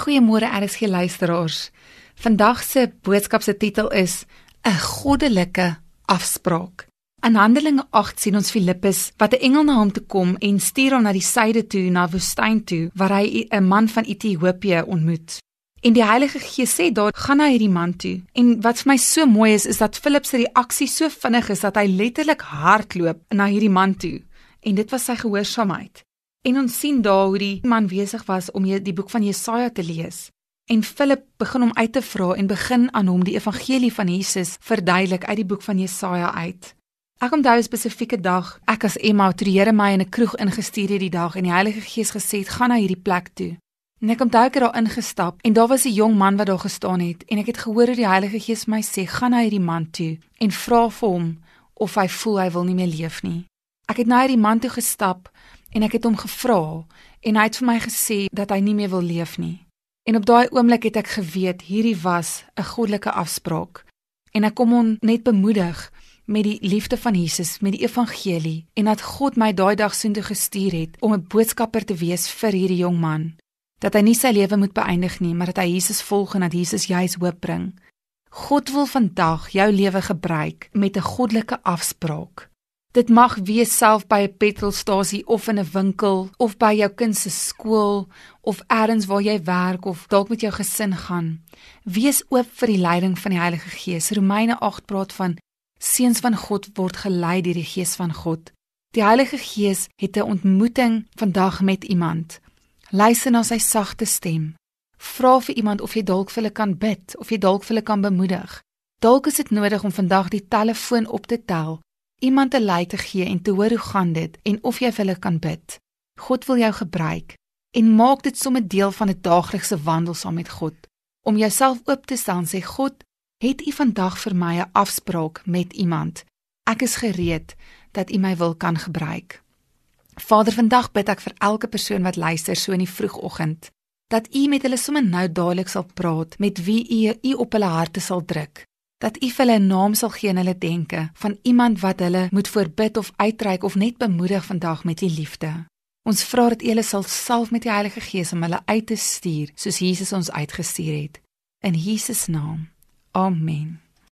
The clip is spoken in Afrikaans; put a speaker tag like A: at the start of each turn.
A: Goeiemôre RSG luisteraars. Vandag se boodskap se titel is 'n goddelike afspraak. In Handelinge 8 sien ons Filippus wat 'n engel na hom toe kom en stuur hom na die suide toe, na woestyn toe, waar hy 'n man van Ethiopië ontmoet. En die Heilige Gees sê daar gaan na hierdie man toe. En wat vir my so mooi is, is dat Filippus se reaksie so vinnig is dat hy letterlik hardloop na hierdie man toe. En dit was sy gehoorsaamheid. En ons sien daar hoe die man besig was om die boek van Jesaja te lees. En Philip begin hom uit te vra en begin aan hom die evangelie van Jesus verduidelik uit die boek van Jesaja uit. Ek onthou 'n spesifieke dag, ek as Emma toe die Here my in 'n kroeg ingestuur het die dag en die Heilige Gees gesê het: "Gaan na hierdie plek toe." En ek onthou ek het daar ingestap en daar was 'n jong man wat daar gestaan het en ek het gehoor hoe die Heilige Gees my sê: "Gaan na hierdie man toe en vra vir hom of hy voel hy wil nie meer leef nie." Ek het na hierdie man toe gestap en ek het hom gevra en hy het vir my gesê dat hy nie meer wil leef nie. En op daai oomblik het ek geweet hierdie was 'n goddelike afspraak en ek kom hom net bemoedig met die liefde van Jesus, met die evangelie en dat God my daai dag soontoe gestuur het om 'n boodskapper te wees vir hierdie jong man. Dat hy nie sy lewe moet beëindig nie, maar dat hy Jesus volg en dat Jesus juis hoop bring. God wil vandag jou lewe gebruik met 'n goddelike afspraak. Dit mag wees self by 'n petrolstasie of in 'n winkel of by jou kind se skool of elders waar jy werk of dalk met jou gesin gaan. Wees oop vir die leiding van die Heilige Gees. Romeine 8 praat van seuns van God word gelei deur die Gees van God. Die Heilige Gees het 'n ontmoeting vandag met iemand. Luister na sy sagte stem. Vra vir iemand of jy dalk vir hulle kan bid of jy dalk vir hulle kan bemoedig. Dalk is dit nodig om vandag die telefoon op te tel iemand 'n lei te gee en te hoor hoe gaan dit en of jy vir hulle kan bid. God wil jou gebruik en maak dit sommer deel van 'n daaglikse wandel saam met God om jouself oop te stel en sê God, het U vandag vir my 'n afspraak met iemand. Ek is gereed dat U my wil kan gebruik. Vader, vandag bid ek vir elke persoon wat luister so in die vroegoggend dat U met hulle sommer nou dadelik sal praat met wie U U op hulle harte sal druk dat U vir hulle 'n naam sal gee in hulle denke van iemand wat hulle moet voorbid of uitreik of net bemoedig vandag met U liefde. Ons vra dat U hulle sal salf met die Heilige Gees om hulle uit te stuur soos Jesus ons uitgestuur het. In Jesus naam. Amen.